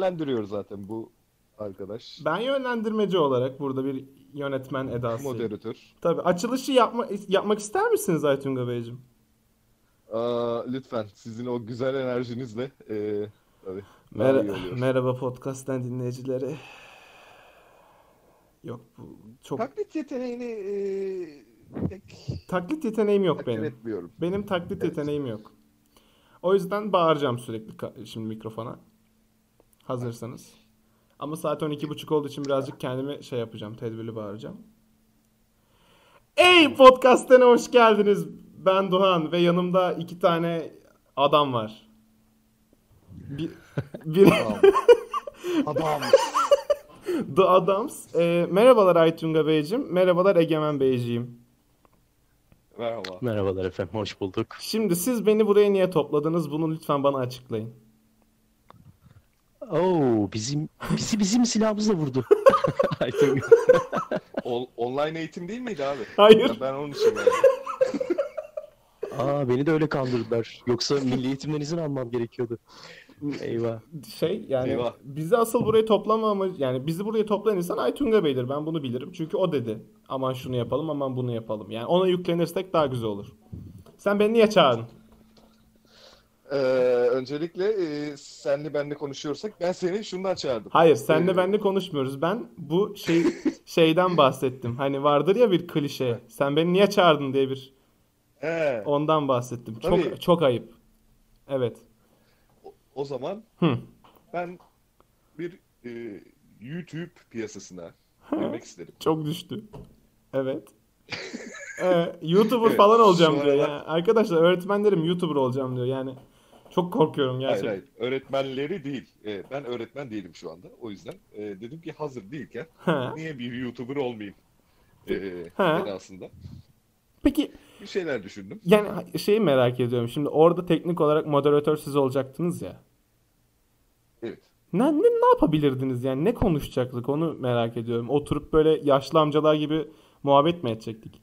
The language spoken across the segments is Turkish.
yönlendiriyor zaten bu arkadaş. Ben yönlendirmeci olarak burada bir yönetmen edası. Moderatör. Tabii açılışı yapma, yapmak ister misiniz Aytunga Beyciğim? Aa, lütfen sizin o güzel enerjinizle e, tabii Mer-. Merhaba podcast'ten dinleyicileri. Yok bu çok Taklit yeteneğini e, pek taklit yeteneğim yok benim. etmiyorum. Benim taklit Evet. yeteneğim yok. O yüzden bağıracağım sürekli ka- şimdi mikrofona. Hazırsanız. Ama saat 12.30 olduğu için birazcık kendimi şey yapacağım. Tedbirli bağıracağım. Ey podcast'ine hoş geldiniz. Ben Doğan ve yanımda iki tane adam var. Bir, biri Adam. The Adams. Ee, merhabalar Aytunga Beyciğim. Merhabalar Egemen Beyciğim. Merhaba. Merhabalar efendim, hoş bulduk. Şimdi siz beni buraya niye topladınız? Bunu lütfen bana açıklayın. Oo, bizim bizi bizim silahımızla vurdu. Ol- online eğitim değil miydi abi? Hayır. Ya ben onun için geldim. Aa, beni de öyle kandırdılar. Yoksa milli eğitimden izin almam gerekiyordu. Eyvah. Şey yani Eyvah. bizi asıl buraya toplama amacı yani bizi buraya toplayan insan Aytunga Bey'dir. Ben bunu bilirim. Çünkü o dedi. Aman şunu yapalım, aman bunu yapalım. Yani ona yüklenirsek daha güzel olur. Sen beni niye çağırdın? Ee, öncelikle e, senle benle konuşuyorsak ben seni şundan çağırdım. Hayır, senle Ee, benle konuşmuyoruz. Ben bu şey şeyden bahsettim. Hani vardır ya bir klişe. Sen beni niye çağırdın diye bir He, ondan bahsettim. Tabii. Çok çok ayıp. Evet. o, o zaman Hı. ben bir e, YouTube piyasasına girmek isterim. Çok düştü. Evet. Ee, YouTuber Evet, falan olacağım diyor. aralar- Yani arkadaşlar öğretmenlerim YouTuber olacağım diyor. Yani çok korkuyorum Hayır gerçekten. hayır, öğretmenleri değil. E, ben öğretmen değilim şu anda. O yüzden e, dedim ki hazır değilken Ha. niye bir YouTuber olmayayım e, Ha. edasında. Peki Bir şeyler düşündüm. yani şeyi merak ediyorum. Şimdi orada teknik olarak moderatör siz olacaktınız ya. Evet. Ne, ne, ne yapabilirdiniz yani? Ne konuşacaktık onu merak ediyorum. Oturup böyle yaşlı amcalar gibi muhabbet mi edecektik?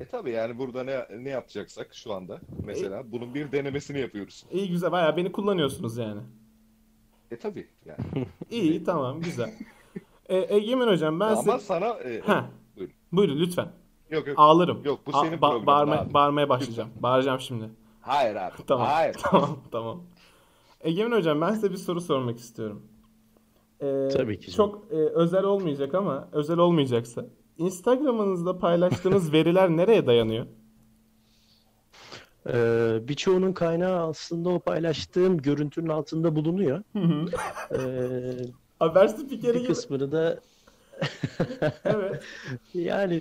E tabii yani burada ne ne yapacaksak şu anda mesela bunun bir denemesini yapıyoruz. İyi güzel bayağı beni kullanıyorsunuz yani. E tabii yani. İyi tamam güzel. E, Egemen hocam ben Ama size... sana e, Ha. buyurun. Buyurun lütfen. Yok yok. Ağlarım. Yok, bu A- senin ba- programın bağırma- abi. bağırmaya başlayacağım. Bağıracağım şimdi. Hayır abi. Tamam. Hayır. Tamam, tamam. Egemen hocam ben size bir soru sormak istiyorum. Ee, Tabii ki. Çok e, özel olmayacak ama özel olmayacaksa. Instagram'ınızda paylaştığınız veriler nereye dayanıyor? Ee, birçoğunun kaynağı aslında o paylaştığım görüntünün altında bulunuyor. Ee, Haber spikeri gibi. kısmını da Evet. yani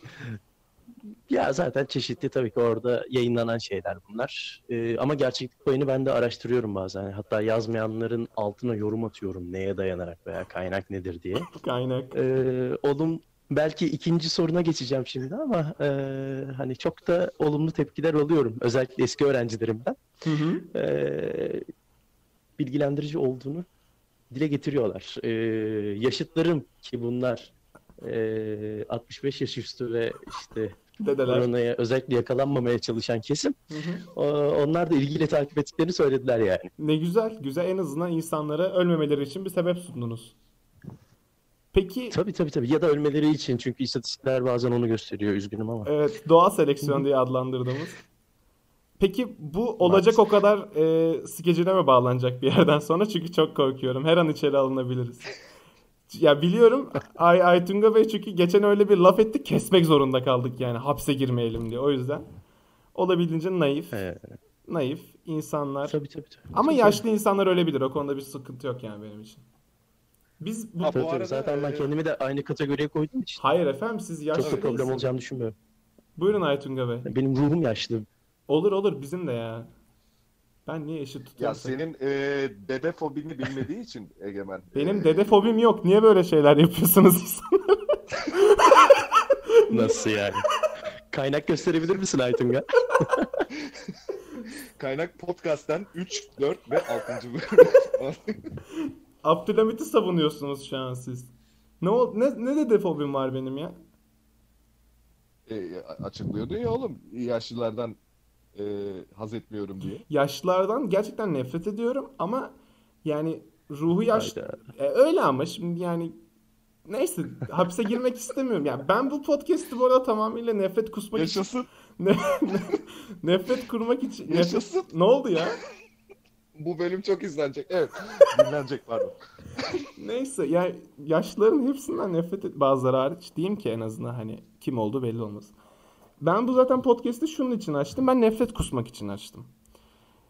ya zaten çeşitli tabii ki orada yayınlanan şeyler bunlar. Ee, ama gerçeklik payını ben de araştırıyorum bazen. Hatta yazmayanların altına yorum atıyorum neye dayanarak veya kaynak nedir diye. Kaynak. Ee, olum belki ikinci soruna geçeceğim şimdi ama e, hani çok da olumlu tepkiler alıyorum. Özellikle eski öğrencilerimden. Hı hı. Ee, bilgilendirici olduğunu dile getiriyorlar. Ee, yaşıtlarım ki bunlar e, 65 yaş üstü ve işte Dedeler. koronaya özellikle yakalanmamaya çalışan kesim Hı hı. o- onlar da ilgiyle takip ettiklerini söylediler yani. Ne güzel. Güzel. En azından insanlara ölmemeleri için bir sebep sundunuz. Peki Tabii tabii tabii ya da ölmeleri için çünkü istatistikler bazen onu gösteriyor üzgünüm ama. Evet, doğal seleksiyon diye adlandırdığımız. Peki bu olacak o kadar e, skecine mi bağlanacak bir yerden sonra? Çünkü çok korkuyorum. Her an içeri alınabiliriz. Ya biliyorum Ay Aytunga Bey çünkü geçen öyle bir laf etti kesmek zorunda kaldık yani hapse girmeyelim diye. O yüzden olabildiğince naif, Ee, naif insanlar. tabii tabii tabii. Ama Tabii, yaşlı insanlar ölebilir. O konuda bir sıkıntı yok yani benim için. Biz bu... Ha, bu tabii. arada, Zaten ben e, kendimi de aynı kategoriye koyduğum için Hayır efendim siz yaşlı çok da problem değilsiniz. olacağını düşünmüyorum. Buyurun Aytunga Bey. Benim ruhum yaşlı. Olur olur bizim de ya. Ben niye eşit Ya tutuyorum? senin e, dede fobini bilmediği için Egemen. Benim e, dede fobim yok. Niye böyle şeyler yapıyorsunuz? Nasıl yani? Kaynak gösterebilir misin Aytunga? Kaynak podcast'ten 3, 4 ve 6. bölüm. Abdülhamit'i savunuyorsunuz şu an siz. Ne ol ne ne dede fobim var benim ya? e, açıklıyordu ya oğlum yaşlılardan e, haz etmiyorum diye. Yaşlılardan gerçekten nefret ediyorum ama Yani ruhu yaş Hayda. E, öyle ama şimdi yani neyse hapse girmek istemiyorum. Yani ben bu podcast'i bu arada tamamıyla nefret kusmak için Yaşasın. ne- ne- nefret kurmak için nefret... Yaşasın. Ne oldu ya? Bu bölüm çok izlenecek. Evet. Dinlenecek pardon. Neyse yani yaşlıların hepsinden nefret et bazıları hariç diyeyim ki en azından hani kim olduğu belli olmaz. Ben bu zaten podcast'i şunun için açtım. Ben nefret kusmak için açtım.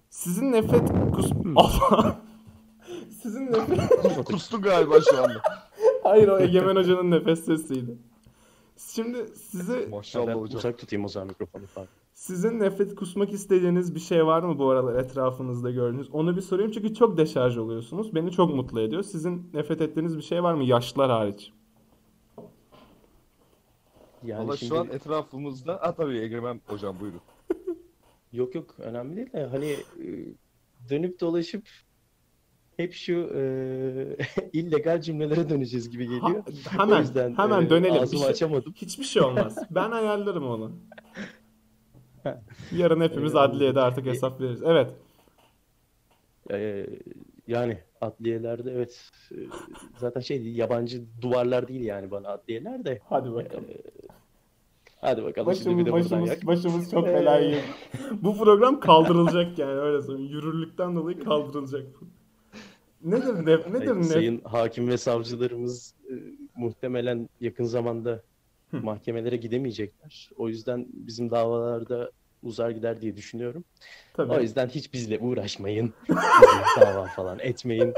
Sizin nefret kus... Allah! Sizin nefret... Kustun galiba şu anda. Hayır o Egemen Hoca'nın nefes sesiydi. Şimdi size Maşallah hocam. uzak tutayım o zaman mikrofonu falan. Sizin nefret kusmak istediğiniz bir şey var mı bu aralar etrafınızda gördüğünüz? Onu bir sorayım çünkü çok deşarj oluyorsunuz. Beni çok mutlu ediyor. Sizin nefret ettiğiniz bir şey var mı yaşlılar hariç? Yani Valla şimdi şu an etrafımızda... Ha tabii Egemen hocam buyurun. yok yok önemli değil de hani e, dönüp dolaşıp hep şu e, illegal cümlelere döneceğiz gibi Ha- geliyor. O hemen yüzden hemen e, dönelim. Ağzımı şey- açamadım. hiçbir şey olmaz. Ben ayarlarım onu. Yarın hepimiz Ee, adliyede artık hesap veririz. Evet. E, yani adliyelerde evet e, zaten şey değil, yabancı duvarlar değil yani bana adliyeler de. Hadi bakalım. Hadi bakalım şimdi Başımız, bir de başımız, yak. başımız çok Ee. girdi. Bu program kaldırılacak yani öyle söyleyeyim. Yürürlükten dolayı kaldırılacak. Nedir ne, nedir Sayın, ne? sayın hakim ve savcılarımız e, muhtemelen yakın zamanda Hı. mahkemelere gidemeyecekler. O yüzden bizim davalarda uzar gider diye düşünüyorum. Tabii. O yüzden hiç bizle uğraşmayın. Bizim dava falan etmeyin.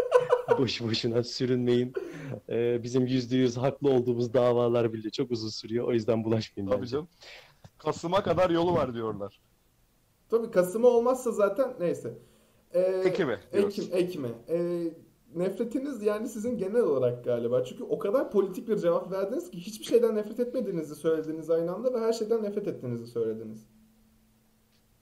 Boş boşuna sürünmeyin. E, bizim yüzde yüz haklı olduğumuz davalar bile çok uzun sürüyor. O yüzden bulaşmayın Tabii bence. canım. Kasım'a kadar yolu var diyorlar. Tabii Kasım'a olmazsa zaten neyse. Ee, Ekim'e. Ekim, Ekim'e. Ee, nefretiniz yani sizin genel olarak galiba. Çünkü o kadar politik bir cevap verdiniz ki hiçbir şeyden nefret etmediğinizi söylediniz aynı anda ve her şeyden nefret ettiğinizi söylediniz.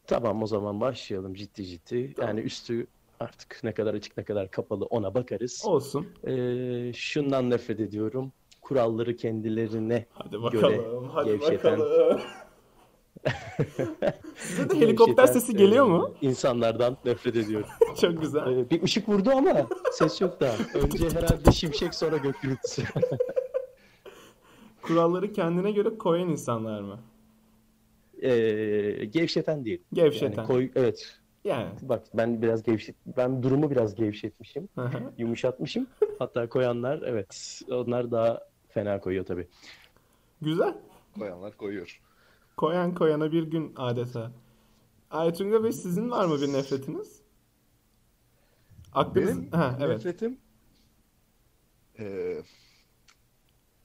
Tamam o zaman başlayalım ciddi ciddi. Tamam. Yani üstü artık ne kadar açık ne kadar kapalı ona bakarız. Olsun. Ee, şundan nefret ediyorum. Kuralları kendilerine Hadi bakalım. Hadi gevşeten. bakalım. Size de helikopter sesi geliyor e, mu? İnsanlardan nefret ediyorum. Çok güzel. Bir ışık vurdu ama ses yok daha. Önce herhalde şimşek sonra gök gürültüsü. Kuralları kendine göre koyan insanlar mı? Ee, gevşeten değil. Gevşeten. Yani koy, evet. Yani. Bak ben biraz gevşet, ben durumu biraz gevşetmişim, yumuşatmışım. Hatta koyanlar evet, onlar daha fena koyuyor tabii. Güzel. Koyanlar koyuyor. Koyan koyana bir gün adeta. Aytunga Bey sizin var mı bir nefretiniz? Aklınız... Benim Ha, evet. nefretim eee,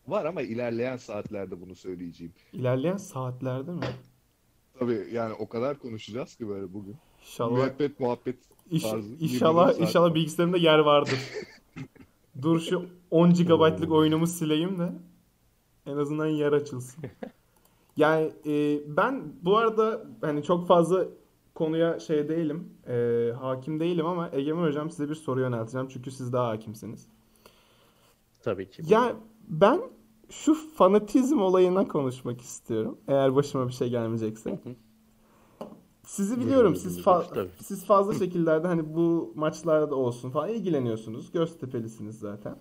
var ama ilerleyen saatlerde bunu söyleyeceğim. İlerleyen saatlerde mi? Tabii yani o kadar konuşacağız ki böyle bugün. İnşallah Müebbet muhabbet İş- tarzı. inşallah 24 saat. inşallah bilgisayarımda yer vardır. Dur şu 10 GB'lık oyunumu sileyim de en azından yer açılsın. Yani e, ben bu arada hani çok fazla konuya şey değilim, e, hakim değilim ama Egemen Hocam size bir soru yönelteceğim çünkü siz daha hakimsiniz. Tabii ki. Ya ben şu fanatizm olayına konuşmak istiyorum. Eğer başıma bir şey gelmeyecekse. Sizi biliyorum. Siz fa- tabii. siz fazla şekillerde hani bu maçlarda olsun falan ilgileniyorsunuz. Göztepelisiniz zaten.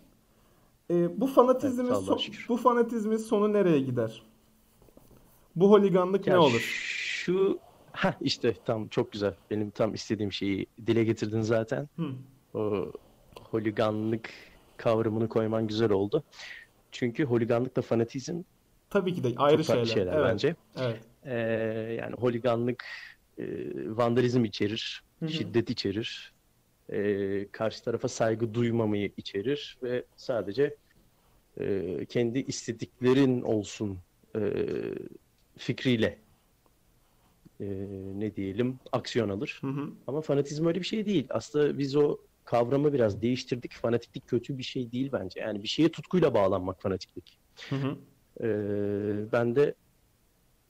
Ee, bu fanatizmin Evet, so- bu fanatizmin sonu nereye gider? Bu holiganlık Ya ne olur? Şu ha işte tam çok güzel. Benim tam istediğim şeyi dile getirdin zaten. Hı. O holiganlık kavramını koyman güzel oldu. Çünkü holiganlıkla fanatizm Tabii ki de ayrı çok şeyler. şeyler Evet, bence. Evet. Ee, yani holiganlık e, vandalizm içerir, Hı hı. şiddet içerir, e, karşı tarafa saygı duymamayı içerir ve sadece e, kendi istediklerin olsun e, fikriyle e, ne diyelim aksiyon alır. Hı hı. Ama fanatizm öyle bir şey değil. Aslında biz o kavramı biraz değiştirdik. Fanatiklik kötü bir şey değil bence. Yani bir şeye tutkuyla bağlanmak fanatiklik. Hı hı. Ee, ben de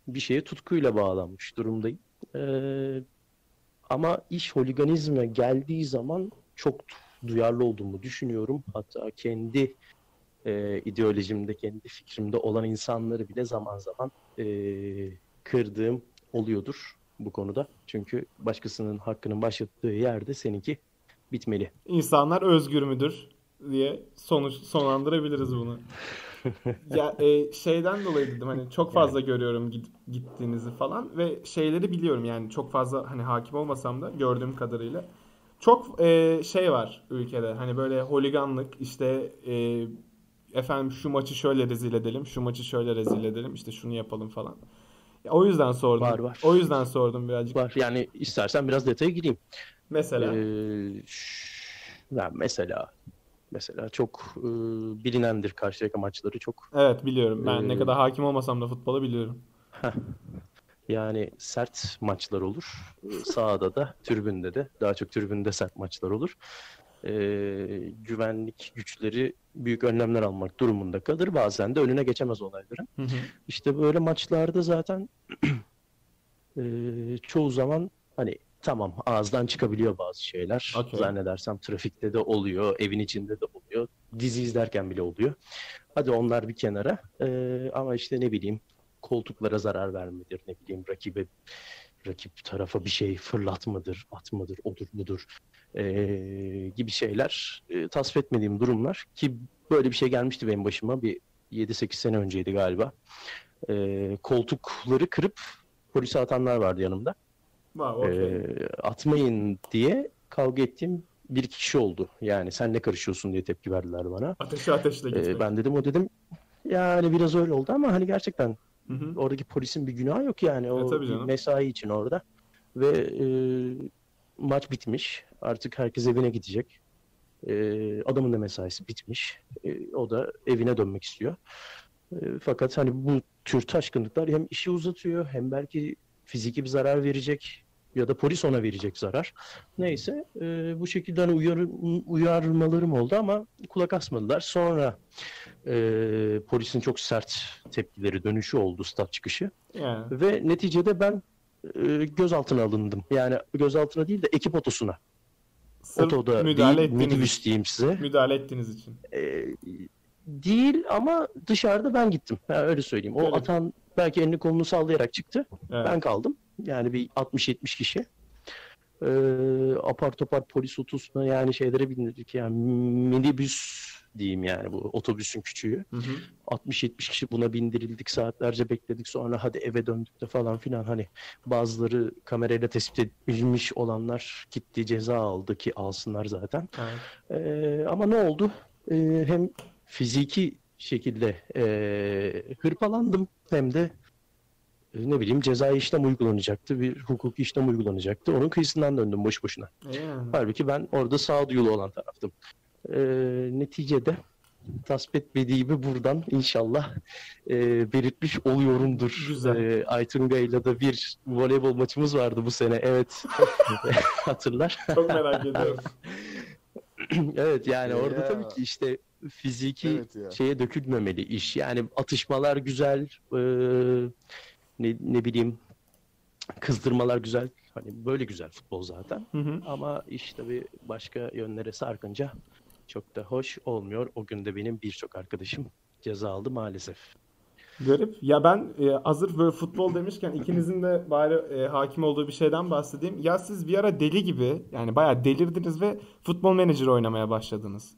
bir şeye tutkuyla bağlanmış durumdayım. Ee, ama iş holiganizme geldiği zaman çok duyarlı olduğumu düşünüyorum. Hatta kendi e, ideolojimde, kendi fikrimde olan insanları bile zaman zaman e, kırdığım oluyordur bu konuda. Çünkü başkasının hakkının başlattığı yerde seninki bitmeli. İnsanlar özgür müdür diye sonuç sonlandırabiliriz bunu. Ya e, şeyden dolayı dedim hani çok fazla görüyorum gidip gittiğinizi falan ve şeyleri biliyorum yani çok fazla hani hakim olmasam da gördüğüm kadarıyla çok e, şey var ülkede hani böyle holiganlık işte e, efendim şu maçı şöyle rezil edelim şu maçı şöyle rezil edelim işte şunu yapalım falan. Ya, o yüzden sordum. Var, var. O yüzden sordum birazcık. Var. Yani istersen biraz detaya gireyim. Mesela. Ee, ş- ya mesela mesela çok e, bilinendir Karşıyaka maçları çok Evet biliyorum. Ben ne Ee, kadar hakim olmasam da futbola biliyorum. yani sert maçlar olur. Sahada da tribünde de daha çok tribünde sert maçlar olur. Ee, güvenlik güçleri büyük önlemler almak durumunda kalır. Bazen de önüne geçemez olayların. Hı hı. İşte böyle maçlarda zaten e, çoğu zaman hani tamam ağızdan çıkabiliyor bazı şeyler. Okey. Zannedersem trafikte de oluyor, evin içinde de oluyor. Dizi izlerken bile oluyor. Hadi onlar bir kenara. E, ama işte ne bileyim koltuklara zarar vermedir, ne bileyim rakibe rakip tarafa bir şey fırlatmadır, atmadır, odur budur e, gibi şeyler e, tasvip etmediğim durumlar ki böyle bir şey gelmişti benim başıma bir 7-8 sene önceydi galiba. E, koltukları kırıp polise atanlar vardı yanımda. Var, okey. E, atmayın diye kavga ettiğim bir kişi oldu. Yani sen ne karışıyorsun diye tepki verdiler bana. Ateşe ateşle E, gitmek. ben dedim o dedim yani biraz öyle oldu ama hani gerçekten Hı hı. Oradaki polisin bir günahı yok yani. O E, mesai için orada. Ve e, maç bitmiş. Artık herkes evine gidecek. E, adamın da mesaisi bitmiş. E, o da evine dönmek istiyor. E, fakat hani bu tür taşkınlıklar hem işi uzatıyor hem belki fiziki bir zarar verecek ya da polis ona verecek zarar. Neyse e, bu şekilde hani uyarı, uyarmalarım oldu ama kulak asmadılar. Sonra e, polisin çok sert tepkileri dönüşü oldu stat çıkışı. Yani. Ve neticede ben e, gözaltına alındım. Yani gözaltına değil de ekip otosuna. Sırf Otoda müdahale değil, ettiğiniz diyeyim size. müdahale ettiğiniz için. E, değil ama dışarıda ben gittim. Ha, öyle söyleyeyim. O Öyle. atan belki elini kolunu sallayarak çıktı. Evet. Ben kaldım. Yani bir 60-70 kişi. E, apar topar polis otosuna yani şeylere bindirdik. Yani minibüs diyeyim yani bu otobüsün küçüğü. Hı hı. 60-70 kişi buna bindirildik saatlerce bekledik sonra hadi eve döndük de falan filan hani bazıları kamerayla tespit edilmiş olanlar gitti ceza aldı ki alsınlar zaten. Evet. Ee, ama ne oldu? Ee, hem fiziki şekilde ee, hırpalandım hem de e, ne bileyim cezai işlem uygulanacaktı bir hukuki işlem uygulanacaktı onun kıyısından döndüm boş boşuna. Yani. Halbuki ben orada sağduyulu olan taraftım. Ee, neticede tasvip etmediğimi buradan inşallah e, belirtmiş oluyorumdur. Güzel. Ee, Aytunga'yla da bir voleybol maçımız vardı bu sene. Evet. Hatırlar. Çok merak ediyorum. evet yani orada Ya. tabii ki işte fiziki Evet ya. şeye dökülmemeli iş. Yani atışmalar güzel, e, ne, ne bileyim kızdırmalar güzel. Hani böyle güzel futbol zaten. Hı hı. Ama iş tabii başka yönlere sarkınca çok da hoş olmuyor. O gün de benim birçok arkadaşım ceza aldı maalesef. Garip. Ya ben e, hazır böyle futbol demişken ikinizin de bari e, hakim olduğu bir şeyden bahsedeyim. Ya siz bir ara deli gibi yani bayağı delirdiniz ve futbol menajer oynamaya başladınız.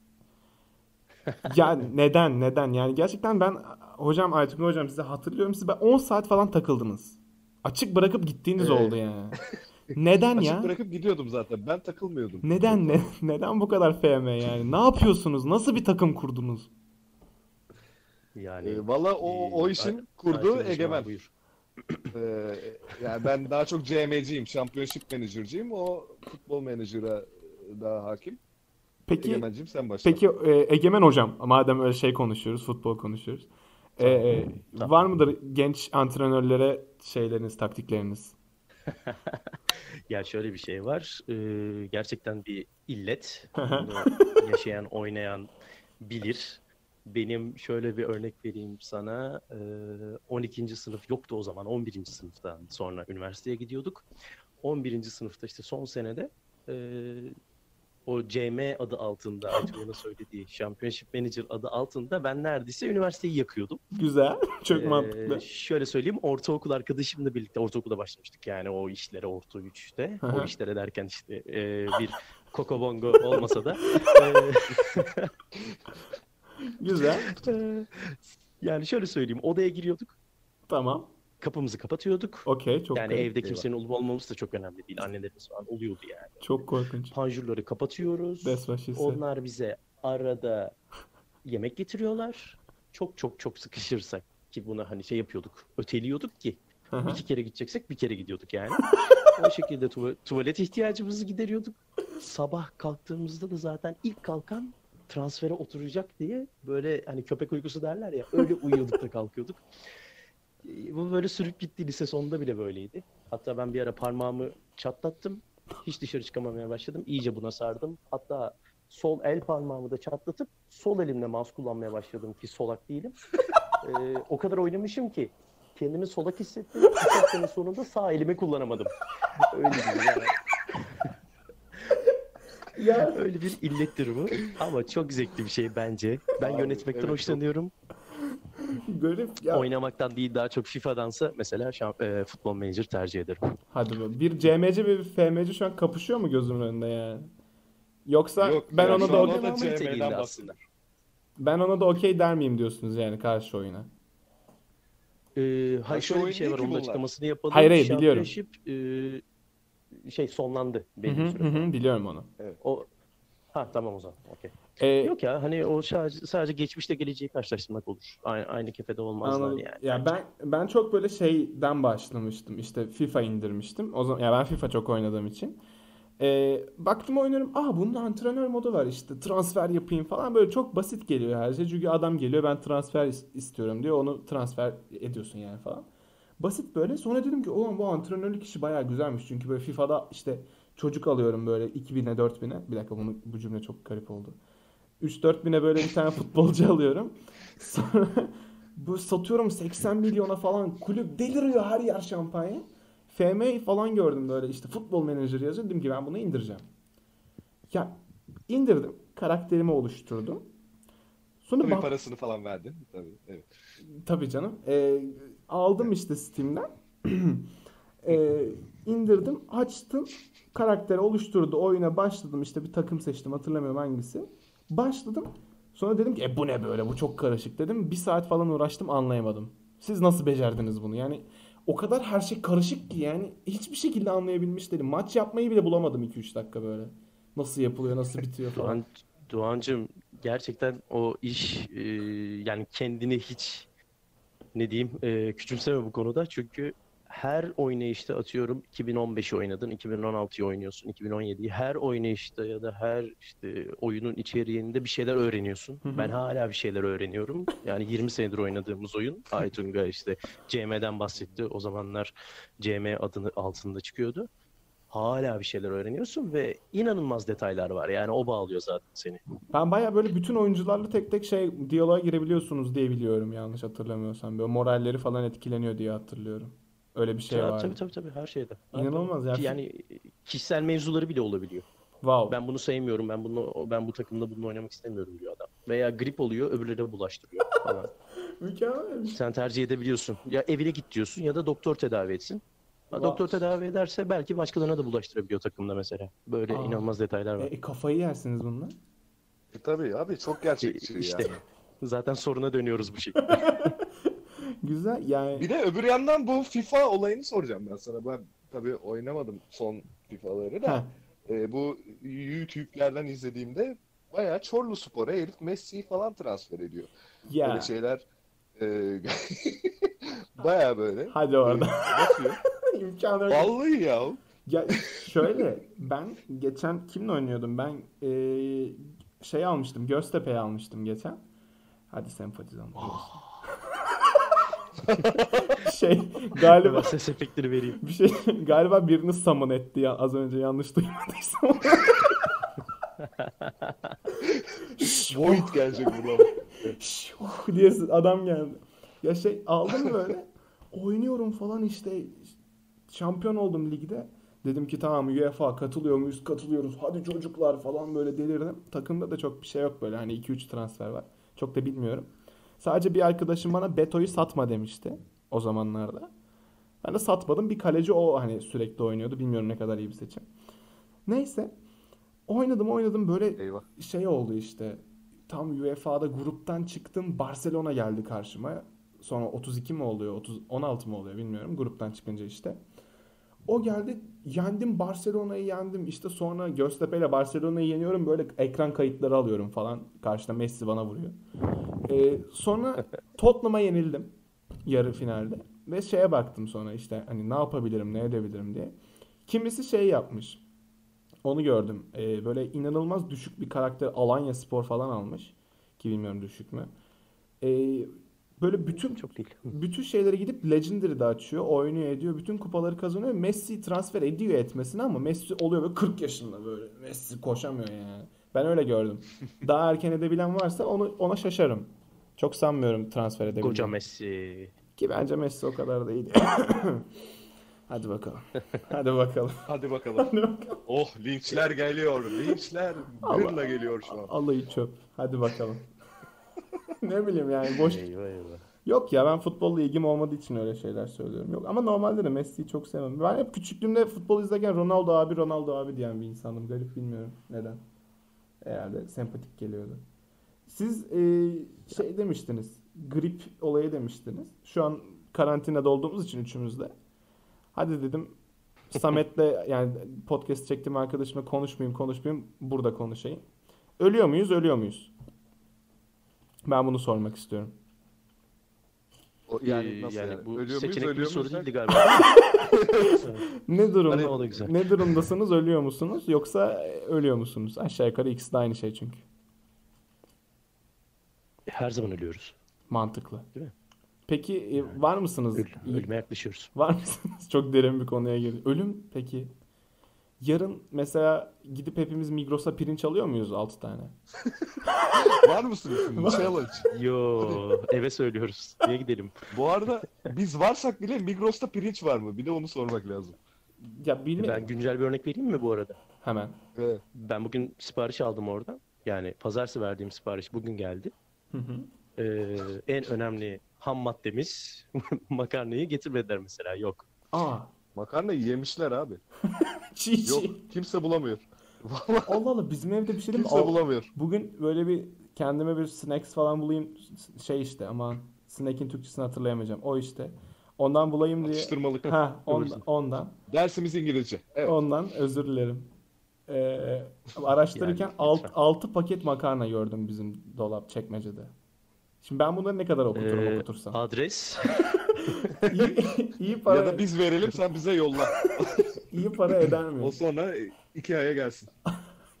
Ya neden neden yani gerçekten ben hocam Aytun hocam size hatırlıyorum siz ben 10 saat falan takıldınız. Açık bırakıp gittiğiniz Evet. oldu yani. Neden Açık ya? bırakıp gidiyordum zaten. Ben takılmıyordum. Neden ne, neden bu kadar FM yani? Ne yapıyorsunuz? Nasıl bir takım kurdunuz? Yani Ee, Valla o, o e, işin kurduğu Aytun Egemen. Buyur. Ee, yani ben daha çok CM'ciyim, Championship Manager'cıyım. O futbol menajera daha hakim. Peki Egemen'cim sen başla. Peki e, Egemen hocam madem öyle şey konuşuyoruz, futbol konuşuyoruz. E, e, Tamam. var mıdır genç antrenörlere şeyleriniz, taktikleriniz? Ya şöyle bir şey var. Ee, gerçekten bir illet. Bunu yaşayan, oynayan bilir. Benim şöyle bir örnek vereyim sana. Ee, 12. sınıf yoktu o zaman. 11. sınıftan sonra üniversiteye gidiyorduk. 11. sınıfta işte son senede ee, o CM adı altında Aytun'un söylediği Championship Manager adı altında ben neredeyse üniversiteyi yakıyordum. Güzel. Çok Ee, mantıklı. Şöyle söyleyeyim ortaokul arkadaşımla birlikte ortaokulda başlamıştık yani o işlere orta üçte. Hı hı. o işlere derken işte e, bir kokobongo olmasa da. e, Güzel. yani şöyle söyleyeyim odaya giriyorduk Tamam. Kapımızı kapatıyorduk. Okey. Çok yani evde kimsenin olup olmaması da çok önemli değil. Annelerimiz falan oluyordu yani. Çok korkunç. Panjurları kapatıyoruz. Onlar bize arada yemek getiriyorlar. Çok çok çok sıkışırsak ki buna hani şey yapıyorduk. Öteliyorduk ki hı. iki kere gideceksek bir kere gidiyorduk yani. o şekilde tuva- tuvalet ihtiyacımızı gideriyorduk. Sabah kalktığımızda da zaten ilk kalkan transfere oturacak diye böyle hani köpek uykusu derler ya öyle uyuyorduk da kalkıyorduk. Ee, Bu böyle sürüp gitti lise sonunda bile böyleydi. Hatta ben bir ara parmağımı çatlattım. Hiç dışarı çıkamamaya başladım. İyice buna sardım. Hatta sol el parmağımı da çatlatıp sol elimle mouse kullanmaya başladım ki solak değilim. Ee, o kadar oynamışım ki kendimi solak hissettim. Bir haftanın sonunda sağ elimi kullanamadım. Öyle gibi yani. ya öyle bir illettir bu. Ama çok zevkli bir şey bence. Ben Abi, yönetmekten evet, çok- hoşlanıyorum. Garip. Ya. Oynamaktan değil daha çok FIFA'dansa mesela şamp- e, futbol manager tercih ederim. Hadi be. Bir CMC ve bir FMC şu an kapışıyor mu gözümün önünde yani? Yoksa Yok, ben ya ona da okey, da CM'den aslında. ben ona da okey der miyim diyorsunuz yani karşı oyuna. Ee, hayır şöyle bir şey var onun açıklamasını yapalım. Hayır, hayır, biliyorum. E, şey sonlandı Hı belli hı, bir süre hı hı, biliyorum onu. O ha tamam o zaman. Okey. Ee, Yok ya hani o sadece, sadece geçmişte geleceği karşılaştırmak olur. Aynı, aynı kefede olmazlar Anladım. yani. Ya ben ben çok böyle şeyden başlamıştım. İşte FIFA indirmiştim. O zaman ya ben FIFA çok oynadığım için. Ee, baktım oynuyorum. Aa bunun antrenör modu var işte. Transfer yapayım falan. Böyle çok basit geliyor her şey. Çünkü adam geliyor ben transfer is- istiyorum diyor. Onu transfer ediyorsun yani falan. Basit böyle. Sonra dedim ki oğlum bu antrenörlük işi bayağı güzelmiş. Çünkü böyle FIFA'da işte çocuk alıyorum böyle 2000'e 4000'e. Bir dakika bunu, bu cümle çok garip oldu. 3-4 bine böyle bir tane futbolcu alıyorum. Sonra bu satıyorum 80 milyona falan. Kulüp deliriyor her yer şampanya. FM falan gördüm böyle işte futbol menajeri yazıyor. Dedim ki ben bunu indireceğim. Ya indirdim. Karakterimi oluşturdum. Sonra Tabii bak- parasını falan verdin. Tabii. Evet. Tabii canım. Ee, aldım işte Steam'den. Ee, indirdim, açtım. Karakteri oluşturdu. Oyuna başladım. İşte bir takım seçtim. Hatırlamıyorum hangisi. Başladım. Sonra dedim ki e bu ne böyle? Bu çok karışık dedim. Bir saat falan uğraştım anlayamadım. Siz nasıl becerdiniz bunu? Yani o kadar her şey karışık ki yani hiçbir şekilde anlayabilmiş değilim. Maç yapmayı bile bulamadım 2-3 dakika böyle. Nasıl yapılıyor, nasıl bitiyor falan. Doğan, Doğancığım gerçekten o iş e, yani kendini hiç ne diyeyim e, küçümseme bu konuda çünkü her oynayışta atıyorum 2015'i oynadın, 2016'yı oynuyorsun, 2017'yi her oynayışta ya da her işte oyunun içeriğinde bir şeyler öğreniyorsun. Hı hı. Ben hala bir şeyler öğreniyorum. Yani 20 senedir oynadığımız oyun. Aytunga işte CM'den bahsetti. O zamanlar CM adını altında çıkıyordu. Hala bir şeyler öğreniyorsun ve inanılmaz detaylar var. Yani o bağlıyor zaten seni. Ben baya böyle bütün oyuncularla tek tek şey diyaloğa girebiliyorsunuz diye biliyorum yanlış hatırlamıyorsam. Böyle moralleri falan etkileniyor diye hatırlıyorum. Öyle bir şey Tabii, var. tabii tabii tabii her şeyde. İnanılmaz ya. Yani kişisel mevzuları bile olabiliyor. Wow. Ben bunu sevmiyorum. Ben bunu ben bu takımda bunu oynamak istemiyorum diyor adam. Veya grip oluyor, öbürlerine bulaştırıyor falan. Mükemmel. Sen tercih edebiliyorsun. Ya evine git diyorsun ya da doktor tedavi etsin. Ha, Wow. Doktor tedavi ederse belki başkalarına da bulaştırabiliyor takımda mesela. Böyle Aa. inanılmaz detaylar var. E, kafayı yersiniz bununla. E, Tabii abi çok gerçekçi işte yani. zaten soruna dönüyoruz bu şekilde. Güzel yani. Bir de öbür yandan bu FIFA olayını soracağım ben sana. Ben tabii oynamadım son FIFA'ları da. E, bu YouTube'lerden izlediğimde bayağı Çorlu Spor'a Elif Messi'yi falan transfer ediyor. Ya. Böyle şeyler e, bayağı böyle. Hadi orada. e. İmkanı yok. Vallahi ya. Ya şöyle ben geçen kimle oynuyordum? Ben eee, şey almıştım. Göztepe'yi almıştım geçen. Hadi sempatizan. şey galiba ses efektleri vereyim. bir şey galiba birini summon etti ya az önce yanlış duymadıysam. Void gelecek buradan. Şuh diye adam geldi. Ya şey aldım böyle oynuyorum falan işte şampiyon oldum ligde. Dedim ki tamam UEFA katılıyor muyuz? Katılıyoruz. Hadi çocuklar falan böyle delirdim. Takımda da çok bir şey yok böyle. Hani 2-3 transfer var. Çok da bilmiyorum. Sadece bir arkadaşım bana Beto'yu satma demişti o zamanlarda. Ben de satmadım. Bir kaleci o hani sürekli oynuyordu. Bilmiyorum ne kadar iyi bir seçim. Neyse. Oynadım oynadım böyle Eyvah. şey oldu işte. Tam UEFA'da gruptan çıktım. Barcelona geldi karşıma. Sonra 32 mi oluyor? 30 16 mı oluyor bilmiyorum. Gruptan çıkınca işte. O geldi. Yendim Barcelona'yı yendim. İşte sonra Göztepe ile Barcelona'yı yeniyorum. Böyle ekran kayıtları alıyorum falan. Karşıda Messi bana vuruyor. Ee, sonra Tottenham'a yenildim yarı finalde. Ve şeye baktım sonra işte hani ne yapabilirim, ne edebilirim diye. Kimisi şey yapmış. Onu gördüm. Ee, böyle inanılmaz düşük bir karakter Alanya Spor falan almış. Ki bilmiyorum düşük mü. Ee, böyle bütün Çok değil. bütün şeyleri gidip Legendary'de açıyor. Oynuyor ediyor. Bütün kupaları kazanıyor. Messi transfer ediyor etmesine ama Messi oluyor böyle 40 yaşında böyle. Messi koşamıyor yani. Ben öyle gördüm. Daha erken edebilen varsa onu ona şaşarım. Çok sanmıyorum transfer edebildiğini. Koca Messi. Ki bence Messi o kadar da iyi. Hadi bakalım. Hadi bakalım. Hadi bakalım. Hadi bakalım. Oh linçler geliyor. Linçler gırla geliyor şu an. Alayı çöp. Hadi bakalım. ne bileyim yani boş. Eyvah eyvah. Yok ya ben futbolla ilgim olmadığı için öyle şeyler söylüyorum. Yok ama normalde de Messi'yi çok sevmem. Ben hep küçüklüğümde futbol izlerken Ronaldo abi Ronaldo abi diyen bir insandım. Garip bilmiyorum neden. Herhalde sempatik geliyordu. Siz e, şey demiştiniz. Grip olayı demiştiniz. Şu an karantinada olduğumuz için üçümüz de. Hadi dedim Samet'le yani podcast çektiğim arkadaşımla konuşmayayım konuşmayayım burada konuşayım. Ölüyor muyuz ölüyor muyuz? Ben bunu sormak istiyorum. O, yani nasıl yani? Ee, bu Ölüyor muyuz, seçenekli bir ölüyor soru muyuz değildi galiba. Ne durumda Hani o da güzel. ne durumdasınız? Ölüyor musunuz yoksa ölüyor musunuz? Aşağı yukarı ikisi de aynı şey çünkü. Her zaman ölüyoruz. Mantıklı. Değil mi? Peki e, var mısınız? Öl, İyi- ölüme yaklaşıyoruz. Var mısınız? Çok derin bir konuya girdi. Ölüm peki. Yarın mesela gidip hepimiz Migros'a pirinç alıyor muyuz 6 tane? Var mısınız şimdi? Challenge. Yo eve söylüyoruz. Niye gidelim? Bu arada biz varsak bile Migros'ta pirinç var mı? Bir de onu sormak lazım. Ya bilmiyorum. Ben güncel bir örnek vereyim mi bu arada? Hemen. Evet. Ben bugün sipariş aldım oradan. Yani pazartesi verdiğim sipariş bugün geldi. Hı hı. Ee, en önemli ham maddemiz makarnayı getirmediler mesela. Yok. Aa, Makarna yemişler abi. çiğ çiğ. Yok kimse bulamıyor. Vallahi Allah Allah bizim evde bir şey değil mi? kimse Al- bulamıyor. Bugün böyle bir kendime bir snacks falan bulayım şey işte aman snack'in Türkçesini hatırlayamayacağım. O işte. Ondan bulayım diye. Atıştırmalık. Ha ondan, Kıvırsın. ondan. Dersimiz İngilizce. Evet. Ondan özür dilerim. Ee, araştırırken Yani, alt, lütfen. 6 paket makarna gördüm bizim dolap çekmecede. Şimdi ben bunları ne kadar okuturum Ee, okutursam. adres iyi, iyi para Ya da biz verelim sen bize yolla. iyi para eder mi? O sonra iki aya gelsin.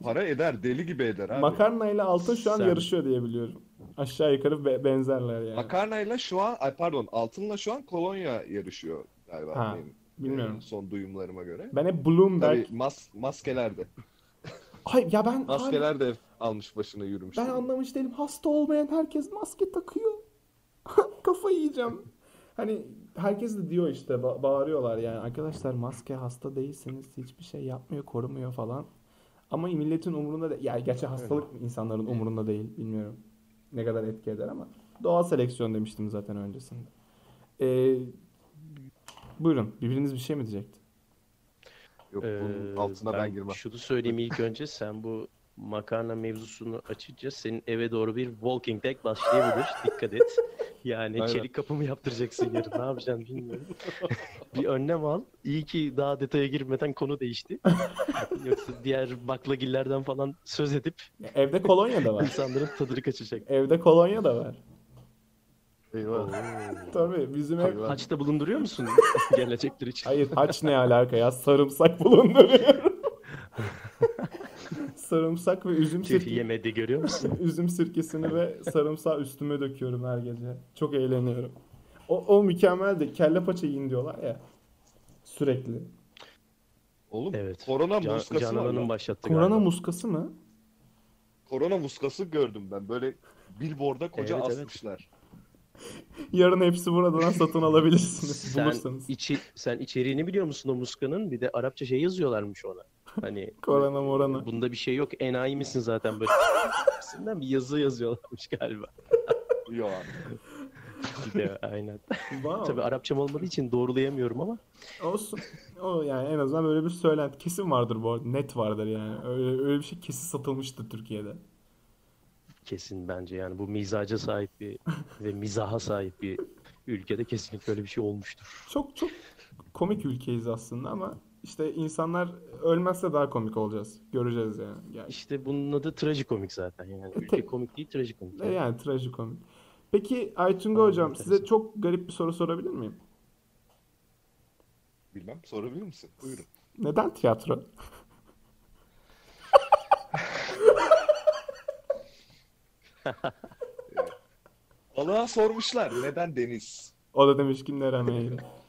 Para eder. Deli gibi eder abi. Makarna ile altın şu an Sen- yarışıyor diye biliyorum. Aşağı yukarı be- benzerler yani. Makarnayla şu an, ay pardon altınla şu an kolonya yarışıyor galiba Ha, benim bilmiyorum. e, son duyumlarıma göre. Ben hep Bloomberg. Tabii mas maskeler de. Ay ya ben Maskeler de almış başına yürümüş. ben anlamış değilim. Hasta olmayan herkes maske takıyor. Kafayı yiyeceğim. Hani herkes de diyor işte ba- bağırıyorlar yani arkadaşlar maske hasta değilsiniz hiçbir şey yapmıyor korumuyor falan. Ama milletin umurunda değil. Yani gerçi hastalık insanların umurunda değil bilmiyorum ne kadar etki eder ama doğal seleksiyon demiştim zaten öncesinde. Ee, buyurun birbiriniz bir şey mi diyecekti? Yok Ee, bunun altına ben, girmem. Şunu söyleyeyim ilk önce sen bu makarna mevzusunu açınca senin eve doğru bir walking deck başlayabilir. Dikkat et. Yani Aynen. çelik kapımı yaptıracaksın yarın. Ne yapacaksın bilmiyorum. bir önlem al. İyi ki daha detaya girmeden konu değişti. Yoksa diğer baklagillerden falan söz edip Evde kolonya da var. insanların tadını kaçacak. Evde kolonya da var. Eyvah. Tabii bizim ev. Haçta bulunduruyor musun gelecekler için? Hayır haç ne alaka ya? Sarımsak bulunduruyorum. Sarımsak ve üzüm Tüh sirke, yemedi görüyor musun? üzüm sirkesini ve sarımsağı üstüme döküyorum her gece. Çok eğleniyorum. O, o mükemmeldi. Kelle paça yiyin diyorlar ya. Sürekli. Oğlum Evet. korona Can, muskası Canan var Hanım başlattı Korona galiba. muskası mı? Korona muskası gördüm ben. Böyle billboard'a koca Evet, evet. asmışlar. Yarın hepsi buradan satın alabilirsiniz Sen, bulursanız. içi, sen içeriğini biliyor musun o muskanın? Bir de Arapça şey yazıyorlarmış ona. Hani Korona morana. bunda bir şey yok. Enayi misin zaten böyle? Gibisinden bir yazı yazıyorlarmış galiba. Yok abi. Bir de aynen. Wow. Tabii Arapçam olmadığı için doğrulayamıyorum ama Olsun. O yani en azından böyle bir söylenti kesin vardır bu arada. Net vardır yani. Öyle, öyle bir şey kesin satılmıştır Türkiye'de. kesin bence yani bu mizaca sahip bir ve mizaha sahip bir ülkede kesinlikle öyle bir şey olmuştur. Çok çok komik ülkeyiz aslında ama işte insanlar ölmezse daha komik olacağız. Göreceğiz yani. Yani, İşte bunun adı trajikomik zaten yani. Ülke tek- komik değil trajikomik. E yani trajikomik. Peki Aytunga hocam size çok garip bir soru sorabilir miyim? Bilmem sorabilir misin? Buyurun. Neden tiyatro? Balığa sormuşlar neden deniz? O da demiş ki neren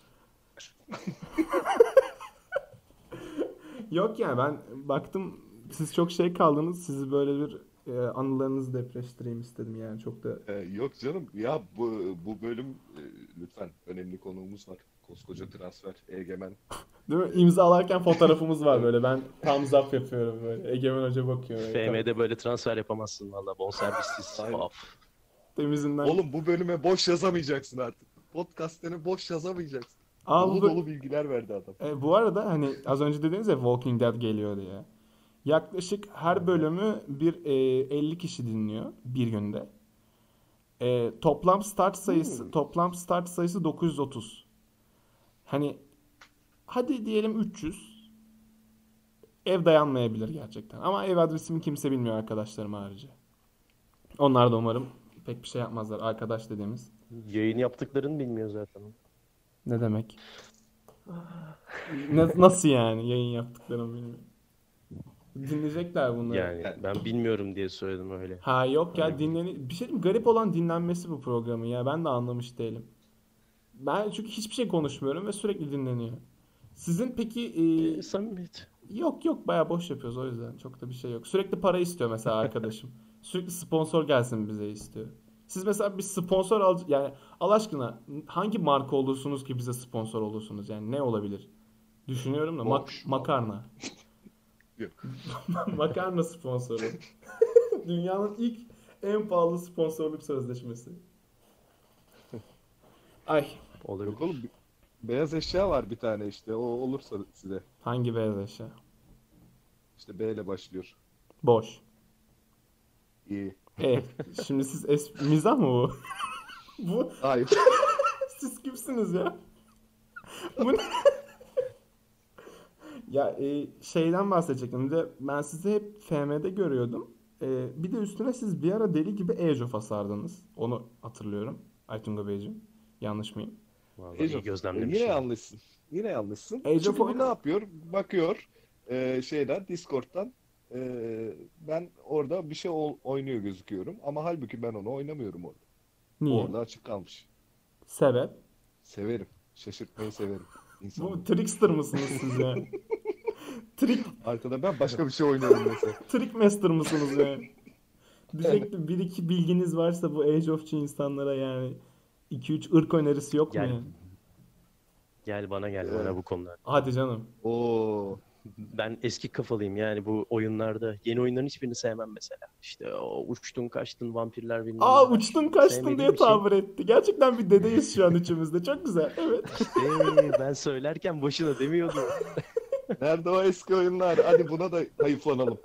Yok yani ben baktım siz çok şey kaldınız. Sizi böyle bir e, anılarınızı depreştireyim istedim yani çok da. Ee, yok canım ya bu, bu bölüm e, lütfen önemli konuğumuz var. Koskoca transfer, egemen. Değil mi? İmzalarken fotoğrafımız var böyle. Ben thumbs up yapıyorum böyle. Egemen Hoca bakıyor. FM'de böyle transfer yapamazsın valla bonservissiz. Temizinden. Oğlum bu bölüme boş yazamayacaksın artık. Podcast'ını boş yazamayacaksın. Bu dolu bö- dolu bilgiler verdi adam. E, bu arada hani az önce dediniz ya Walking Dead geliyor diye. Yaklaşık her bölümü bir e, 50 kişi dinliyor bir günde. E, toplam start sayısı Hmm. toplam start sayısı 930. Hani hadi diyelim 300. Ev dayanmayabilir gerçekten. Ama ev adresimi kimse bilmiyor arkadaşlarım harici. Onlar da umarım pek bir şey yapmazlar. Arkadaş dediğimiz. Yayın yaptıklarını bilmiyor zaten. Ne demek? Ne- nasıl yani yayın yaptıklarımı bilmiyorum. Dinleyecekler bunları. Yani ben bilmiyorum diye söyledim öyle. Ha yok ya dinleni bir şey diyeyim garip olan dinlenmesi bu programın ya ben de anlamış değilim. Ben çünkü hiçbir şey konuşmuyorum ve sürekli dinleniyor. Sizin peki e, Ee, samimiyet. yok yok bayağı boş yapıyoruz o yüzden çok da bir şey yok. Sürekli para istiyor mesela arkadaşım. sürekli sponsor gelsin bize istiyor. Siz mesela bir sponsor al yani Allah aşkına hangi marka olursunuz ki bize sponsor olursunuz yani ne olabilir? Düşünüyorum da mak- makarna. Makarna sponsoru. Dünyanın ilk en pahalı sponsorluk sözleşmesi. Ay Olabilir. Yok oğlum beyaz eşya var bir tane işte. O olursa size. hangi beyaz eşya? İşte B ile başlıyor. Boş. İyi. Evet. Şimdi siz es- mizah mı bu? bu Hayır. siz kimsiniz ya? Bu ne? ya e, şeyden bahsedecektim. De ben sizi hep FM'de görüyordum. E, bir de üstüne siz bir ara deli gibi Age of asardınız. Onu hatırlıyorum. Aytunga Beyciğim. Yanlış mıyım? Vallahi Age iyi of- gözlemlemişsin. Yine yanlışsın. Yine yanlışsın. Age of Çünkü ne yapıyor? Bakıyor e, şeyden Discord'dan e, ben orada bir şey ol- oynuyor gözüküyorum ama halbuki ben onu oynamıyorum orada. Niye? Orada açık kalmış. Sebep? Severim. Şaşırtmayı severim. Bu İnsanı. trickster mısınız siz ya? Trick, Arkada ben başka bir şey oynuyorum mesela. trick master mısınız ya? Diyecektim bir iki bilginiz varsa bu Age of'çu insanlara yani 2-3 ırk önerisi yok mu Gel. ya? Gel bana gel Evet. bana bu konular. Hadi canım. Oo. Ben eski kafalıyım yani bu oyunlarda. Yeni oyunların hiçbirini sevmem mesela. İşte o uçtun kaçtın vampirler bilmem Aa uçtun kaçtın diye bir şey. tabir etti. Gerçekten bir dedeyiz şu an üçümüzde. Çok güzel. Evet. Ee, ben söylerken boşuna demiyordum. Nerede o eski oyunlar? Hadi buna da hayıflanalım.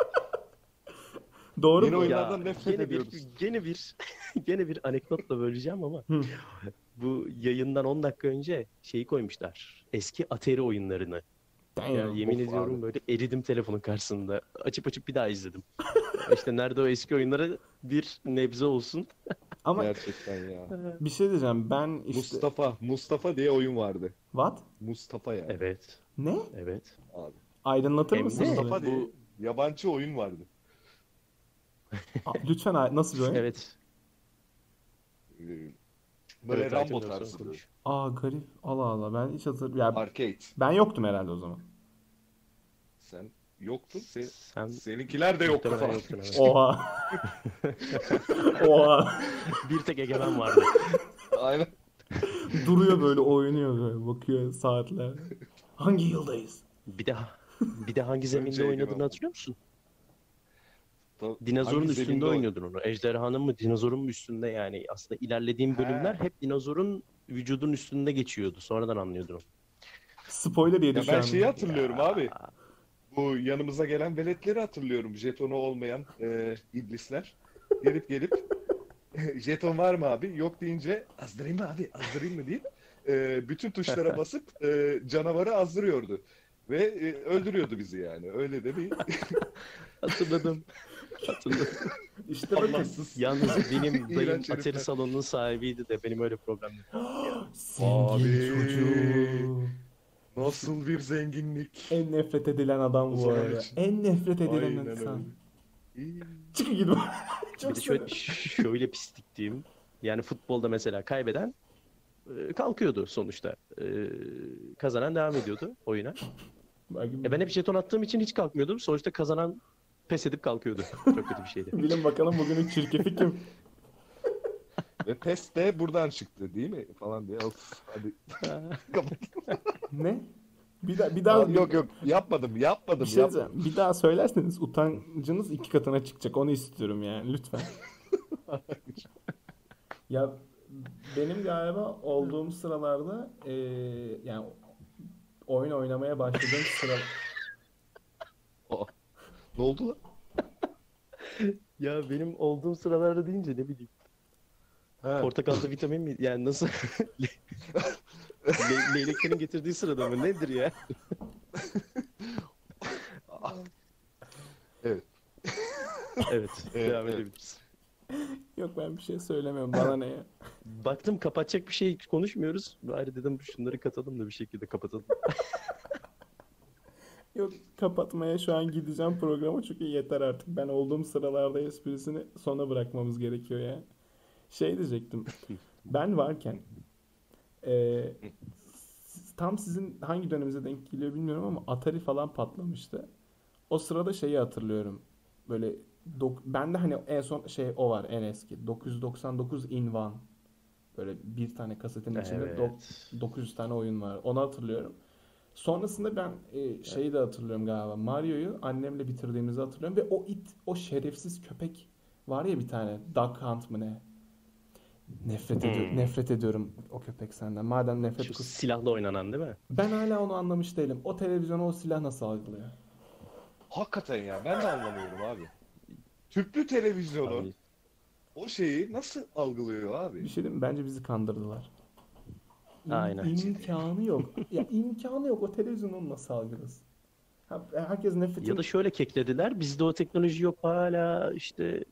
Doğru Yeni mu? oyun- Ya, Oyunlardan nefret gene bir, ediyoruz. gene bir gene bir anekdotla böleceğim ama bu yayından 10 dakika önce şeyi koymuşlar. Eski Atari oyunlarını. Damn. Ya yemin ediyorum abi. böyle eridim telefonun karşısında. Açıp açıp bir daha izledim. işte nerede o eski oyunlara bir nebze olsun. Ama Gerçekten ya. bir şey diyeceğim. Ben işte... Mustafa. Mustafa diye oyun vardı. What? Mustafa yani. Evet. Ne? Evet. Abi. Aydınlatır Hem de- mısınız? Mustafa diye yabancı oyun vardı. Aa, Lütfen ay- nasıl bir oyun? Evet. Ee, Böyle Evet, Rambo tarzı. konuş. Aa garip. Allah Allah. Ben hiç hatır... Ya, Arcade. ben yoktum herhalde o zaman. Sen yoktun. Se- Sen seninkiler de yoktu muhtemelen falan. yoktun, evet. Oha. Oha. Bir tek egemen vardı. Aynen. Duruyor böyle oynuyor böyle bakıyor saatler. Hangi yıldayız? Bir de bir de hangi zeminde Şey oynadığını oldu. hatırlıyor musun? Tabii. Dinozorun Hangi üstünde zeminde oynuyordun onu. Ejderhanın mı dinozorun mu üstünde yani aslında ilerlediğim bölümler Ha. hep dinozorun vücudun üstünde geçiyordu. Sonradan anlıyordun. Spoiler yedi Ya ben şeyi hatırlıyorum abi. Bu yanımıza gelen veletleri hatırlıyorum. Jetonu olmayan e, iblisler. Gelip gelip jeton var mı abi? Yok deyince azdırayım mı abi? Azdırayım mı deyip e, bütün tuşlara basıp e, canavarı azdırıyordu. Ve e, öldürüyordu bizi yani. Öyle de bir Hatırladım. İşte bakın. Allahsız. Yalnız benim dayım İğrenç Atari salonunun sahibiydi de benim öyle problemim. Abi. çocuğu. Nasıl bir zenginlik. En nefret edilen adam bu zaman arada. için. En nefret edilen Aynen insan. öyle. İyi. Çıkın gidin. Bir Çok de şöyle, şöyle. şöyle pislik diyeyim. Yani futbolda mesela kaybeden e, kalkıyordu sonuçta. E, Kazanan devam ediyordu oyuna. E ben hep jeton attığım için hiç kalkmıyordum. Sonuçta kazanan pes edip kalkıyordu. Çok kötü bir şeydi. Bilin bakalım bugünün çirkefi kim? Ve PES de buradan çıktı değil mi? Falan diye. Of, hadi kapat. Ne? Bir daha bir daha Abi yok yok yapmadım yapmadım bir şey yapmadım. diyeceğim. Bir daha söylerseniz utancınız iki katına çıkacak. Onu istiyorum yani lütfen. ya benim galiba olduğum sıralarda eee, yani oyun oynamaya başladığım sıra Ne oldu lan? Ya benim olduğum sıralarda deyince ne bileyim. Ha. Portakalda vitamin mi? Yani nasıl? Le- leyleklerin getirdiği sırada mı? Nedir ya? Evet. Evet. Evet, devam evet. edebiliriz. yok ben bir şey söylemiyorum bana ne ya. Baktım kapatacak bir şey konuşmuyoruz. Bari dedim şunları katalım da bir şekilde kapatalım. Yok kapatmaya şu an gideceğim programı çünkü yeter artık. Ben olduğum sıralarda esprisini sona bırakmamız gerekiyor ya. Şey diyecektim. Ben varken s- tam sizin hangi döneminize denk geliyor bilmiyorum ama Atari falan patlamıştı. O sırada şeyi hatırlıyorum. Böyle dok- bende hani en son şey o var en eski. 999 in one. Böyle bir tane kasetin içinde Evet. 900 tane oyun var. Onu hatırlıyorum. Sonrasında ben e, şeyi de hatırlıyorum galiba. Mario'yu annemle bitirdiğimizi hatırlıyorum ve o it, o şerefsiz köpek var ya bir tane. Duck Hunt mı ne? Nefret ediyorum. Hmm. Nefret ediyorum o köpek senden. Madem nefret Şu kus. silahla oynanan değil mi? Ben hala onu anlamış değilim. O televizyona o silah nasıl algılıyor? Hakikaten ya ben de anlamıyorum abi. Tüplü televizyonu Abi, o şeyi nasıl algılıyor abi? Bir şey diyeyim mi? Bence bizi kandırdılar. Aynen. İmkanı yok. ya imkanı yok. O televizyonu nasıl algılasın? Ha, herkes nefretin... ya da şöyle keklediler. Bizde o teknoloji yok hala işte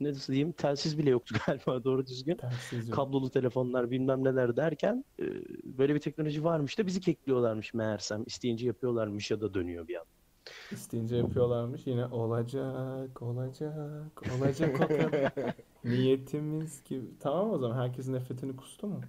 ne diyeyim telsiz bile yoktu galiba doğru düzgün. Telsiz yok. Kablolu telefonlar bilmem neler derken e, böyle bir teknoloji varmış da bizi kekliyorlarmış meğersem. İsteyince yapıyorlarmış ya da dönüyor bir an. İsteyince yapıyorlarmış. Yine olacak, olacak, olacak o kadar. Niyetimiz gibi. Tamam o zaman herkesin nefretini kustu mu?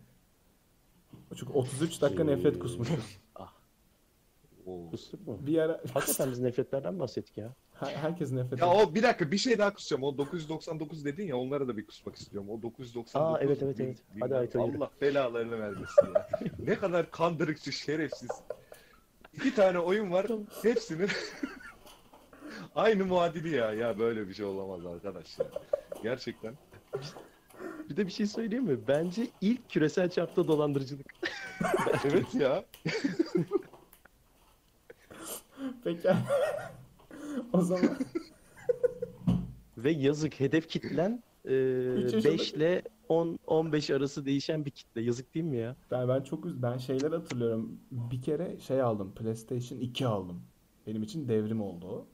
Çünkü 33 dakika nefret kusmuşuz. Oo. Kustuk mu? Bir ara Hakikaten biz nefretlerden bahsettik ya. Her- herkes nefret Ya o bir dakika bir şey daha kusacağım. O 999 dedin ya onlara da bir kusmak istiyorum. O 999. Aa, evet, evet, bin- evet. bin- Hadi yürü. Allah belalarını vermesin ya. ne kadar kandırıkçı, şerefsiz. İki tane oyun var. Hepsinin aynı muadili ya. Ya böyle bir şey olamaz arkadaş ya. Gerçekten. Bir de bir şey söyleyeyim mi? Bence ilk küresel çapta dolandırıcılık. Evet ya. Peki. o zaman Ve yazık hedef kitlen Üç yaşında- 5 ile 10-15 arası değişen bir kitle. Yazık değil mi ya? ben, ben çok üz- ben şeyler hatırlıyorum. Bir kere şey aldım. PlayStation 2 aldım. Benim için devrim oldu o.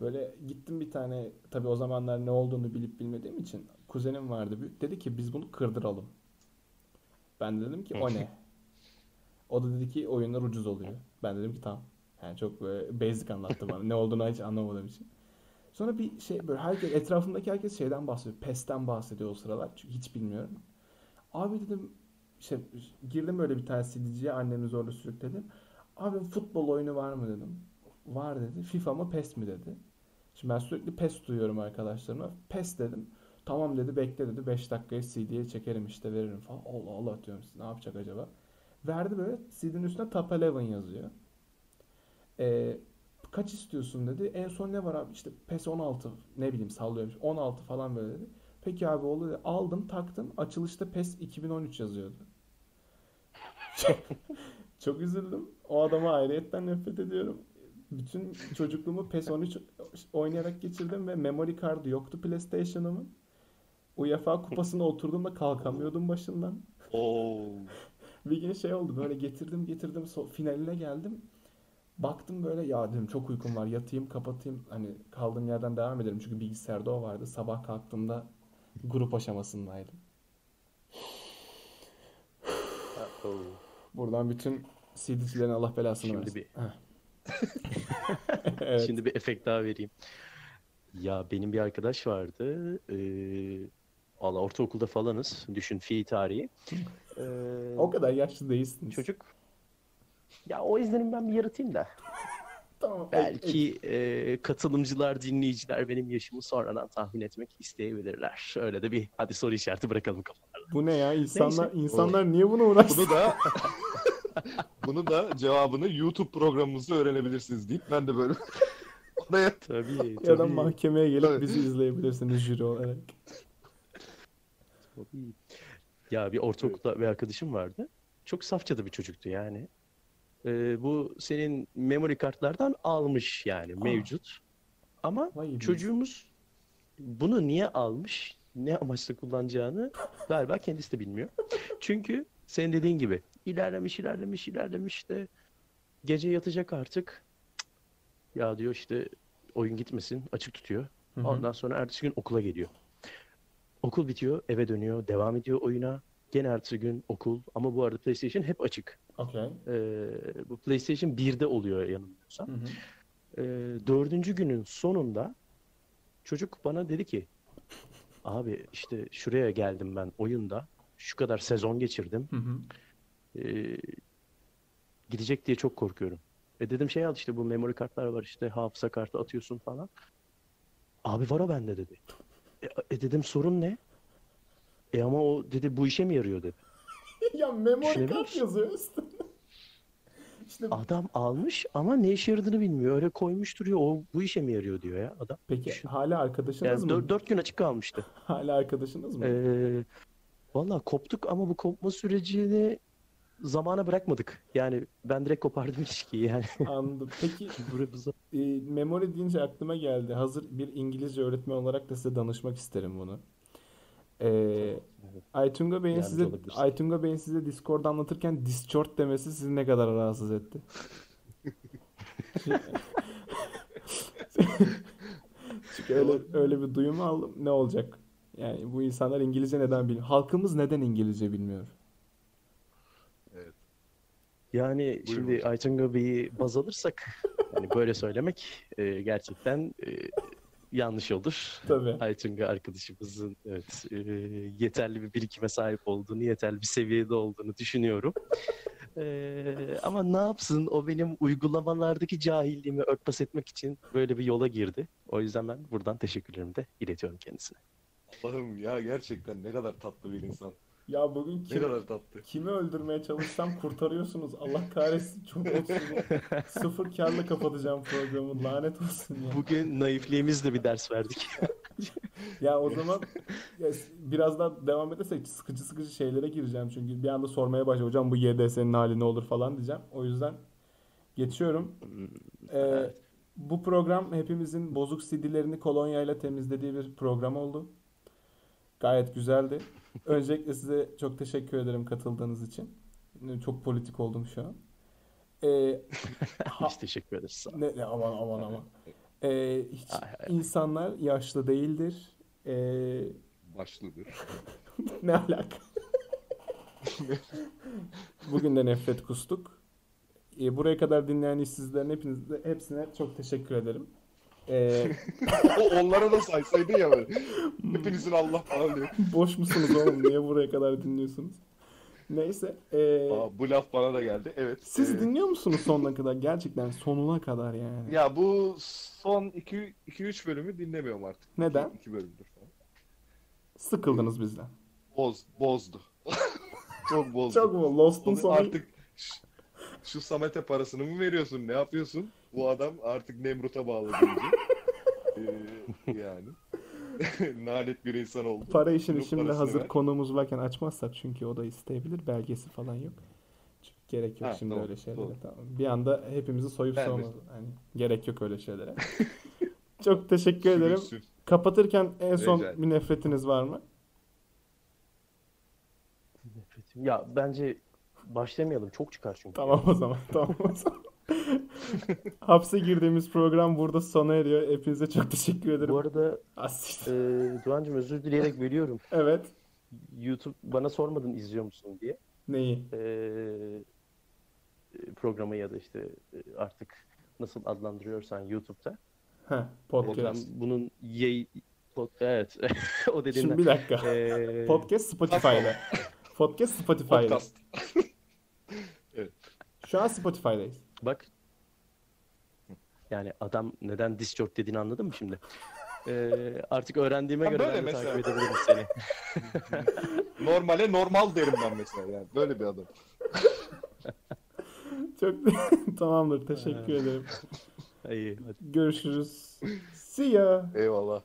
Böyle gittim bir tane tabii o zamanlar ne olduğunu bilip bilmediğim için kuzenim vardı dedi ki biz bunu kırdıralım. Ben de dedim ki o ne? O da dedi ki oyunlar ucuz oluyor. Ben dedim ki tamam. Yani çok böyle basic anlattı bana. Ne olduğunu hiç anlamadığım için. Sonra bir şey böyle herkes etrafımdaki herkes şeyden bahsediyor. PES'ten bahsediyor o sıralar. Çünkü hiç bilmiyorum. Abi dedim işte girdim böyle bir tane CD'ciye annemi zorla sürükledim. Abi futbol oyunu var mı dedim. Var dedi. FIFA mı PES mi dedi. Şimdi ben sürekli PES duyuyorum arkadaşlarıma. PES dedim. Tamam dedi bekle dedi 5 dakikaya CD'ye çekerim işte veririm falan. Allah Allah diyorum ne yapacak acaba? Verdi böyle CD'nin üstüne Top 11 yazıyor. Ee, kaç istiyorsun dedi. En son ne var abi işte PES 16 ne bileyim sallıyorum 16 falan böyle dedi. Peki abi oldu. Aldım taktım açılışta PES 2013 yazıyordu. Çok üzüldüm. O adama ayrıyetten nefret ediyorum. Bütün çocukluğumu PES 13 oynayarak geçirdim ve memory kartı yoktu PlayStation'ımın. UEFA kupasına oturduğumda kalkamıyordum başından. Oo. Bir gün şey oldu böyle getirdim getirdim so- finaline geldim. Baktım böyle ya dedim çok uykum var yatayım kapatayım hani kaldığım yerden devam ederim çünkü bilgisayarda o vardı. Sabah kalktığımda grup aşamasındaydım. Buradan bütün CD'cilerin Allah belasını Şimdi versin. bir- Heh. Evet. Şimdi bir efekt daha vereyim. Ya benim bir arkadaş vardı. Ee, valla ortaokulda falanız. Düşün fi tarihi. Ee, O kadar yaşlı değilsiniz. çocuk. Ya o izlenim ben bir yaratayım da. Tamam. Belki e, katılımcılar, dinleyiciler benim yaşımı sonradan tahmin etmek isteyebilirler. Öyle de bir hadi soru işareti bırakalım kafalarına. Bu ne ya? İnsanlar Neyse. insanlar niye buna uğraşsın? Bunu da bunu da cevabını YouTube programımızda öğrenebilirsiniz deyip ben de böyle oraya Tabii, Ya da tabii. mahkemeye gelip Tabii. bizi izleyebilirsiniz jüri olarak. Tabii. Ya bir ortaokulda bir arkadaşım vardı. Çok safça da bir çocuktu yani. Ee, bu senin memory kartlardan almış yani mevcut. Ama Vay be. çocuğumuz bunu niye almış, ne amaçla kullanacağını galiba kendisi de bilmiyor. Çünkü senin dediğin gibi ilerlemiş, ilerlemiş, ilerlemiş de gece yatacak artık. Ya diyor işte oyun gitmesin, açık tutuyor. Hı hı. Ondan sonra ertesi gün okula geliyor. Okul bitiyor, eve dönüyor, devam ediyor oyuna. Gene ertesi gün okul ama bu arada PlayStation hep açık. Okey. Ee, bu PlayStation 1'de oluyor yanılmıyorsam. Hı hı. Ee, dördüncü günün sonunda çocuk bana dedi ki abi işte şuraya geldim ben oyunda şu kadar sezon geçirdim Hı hı. Ee, gidecek diye çok korkuyorum. E dedim şey al işte bu memory kartlar var işte hafıza kartı atıyorsun falan. Abi var o bende dedi. E, e dedim sorun ne? E ama o dedi bu işe mi yarıyor dedi. ya memory kart yazıyor üstüne. İşte Adam almış ama ne işe yaradığını bilmiyor. Öyle koymuş duruyor. O bu işe mi yarıyor diyor ya adam. peki Düşün. hala arkadaşınız Yani mı? dör- dört gün açık kalmıştı. Hala arkadaşınız mı? Ee, Valla koptuk ama bu kopma sürecini zamana bırakmadık. Yani ben direkt kopardım ilişkiyi yani. Anladım. Peki e, memory deyince aklıma geldi. Hazır bir İngilizce öğretmen olarak da size danışmak isterim bunu. Ee, Aytunga Bey'in size olabilirsin. Aytunga Bey'in size Discord anlatırken Discord demesi sizi ne kadar rahatsız etti? Çünkü öyle öyle bir duyum aldım. Ne olacak? Yani bu insanlar İngilizce neden bilmiyor? Halkımız neden İngilizce bilmiyor? Yani Buyurun şimdi hocam. Aytunga Bey'i baz alırsak yani böyle söylemek e, gerçekten e, yanlış olur. Tabii. Aytunga arkadaşımızın evet e, yeterli bir birikime sahip olduğunu, yeterli bir seviyede olduğunu düşünüyorum. E, ama ne yapsın o benim uygulamalardaki cahilliğimi örtbas etmek için böyle bir yola girdi. O yüzden ben buradan teşekkürlerimi de iletiyorum kendisine. Allah'ım ya gerçekten ne kadar tatlı bir insan. Ya bugün Ne kim, kadar tatlı. kimi öldürmeye çalışsam kurtarıyorsunuz. Allah kahretsin çok mutsuzum. Sıfır karla kapatacağım programı. Lanet olsun ya. Bugün naifliğimizle bir ders verdik. Ya o zaman ya s- biraz daha devam edersek sıkıcı sıkıcı şeylere gireceğim çünkü bir anda sormaya başlayacağım. Hocam bu YDS'nin hali ne olur falan diyeceğim. O yüzden geçiyorum. Ee, bu program hepimizin bozuk CD'lerini kolonyayla temizlediği bir program oldu. Gayet güzeldi. Öncelikle size çok teşekkür ederim katıldığınız için. Çok politik oldum şu an. Ee, ha- Biz teşekkür ederiz. Sağ ol. ne, ne aman aman aman. Ee, hiç Ay, ay, insanlar yaşlı değildir. Ee, Başlıdır. ne alaka? Bugün de nefret kustuk. Ee, buraya kadar dinleyen işsizlerin hepinize, hepsine çok teşekkür ederim. Ee, O onlara da saysaydın ya böyle. Hepinizin Allah falan diyor. boş musunuz oğlum? Niye buraya kadar dinliyorsunuz? Neyse. ee, Aa, bu laf bana da geldi. Evet. siz Ee, dinliyor musunuz sonuna kadar? Gerçekten sonuna kadar yani. Ya bu son 2-3 bölümü dinlemiyorum artık. Neden? 2 bölümdür falan. Sıkıldınız bizden. Boz, bozdu. Çok bozdu. Çok mu? Lost'un Onu sonu artık şu Samet'e parasını mı veriyorsun? Ne yapıyorsun? Bu adam artık Nemrut'a bağlı. Ee, yani. Nalet bir insan oldu. para işini Bunun şimdi hazır ver. konuğumuz varken açmazsak çünkü o da isteyebilir. Belgesi falan yok. Çünkü gerek yok Ha, şimdi tamam, öyle şeylere. doğru. Tamam. Bir anda hepimizi soyup Ben soğumaz. Yani gerek yok öyle şeylere. Çok teşekkür ederim. Sürünsün. Kapatırken en son Rica bir nefretiniz var mı? Nefretim. Ya bence başlamayalım. Çok çıkar çünkü. Tamam o zaman. Tamam o zaman. Hapse girdiğimiz program burada sona eriyor. Hepinize çok teşekkür ederim. Bu arada Asit. e, Doğancığım özür dileyerek veriyorum. Evet. YouTube bana sormadın izliyor musun diye. Neyi? E, programı ya da işte e, artık nasıl adlandırıyorsan YouTube'da. Heh, podcast. bunun yay... pod- Evet. o dediğinden. Şimdi bir dakika. E, Podcast Spotify'da. Podcast Spotify'da. Podcast. Şu an Spotify'dayız. Bak. Yani adam neden Discord dediğini anladın mı şimdi? Ee, artık öğrendiğime Ha, göre böyle ben de mesela. takip edebilirim seni. Normale normal derim ben mesela yani. Böyle bir adam. Çok tamamdır. Teşekkür ederim. İyi, hadi. Görüşürüz. See ya. Eyvallah.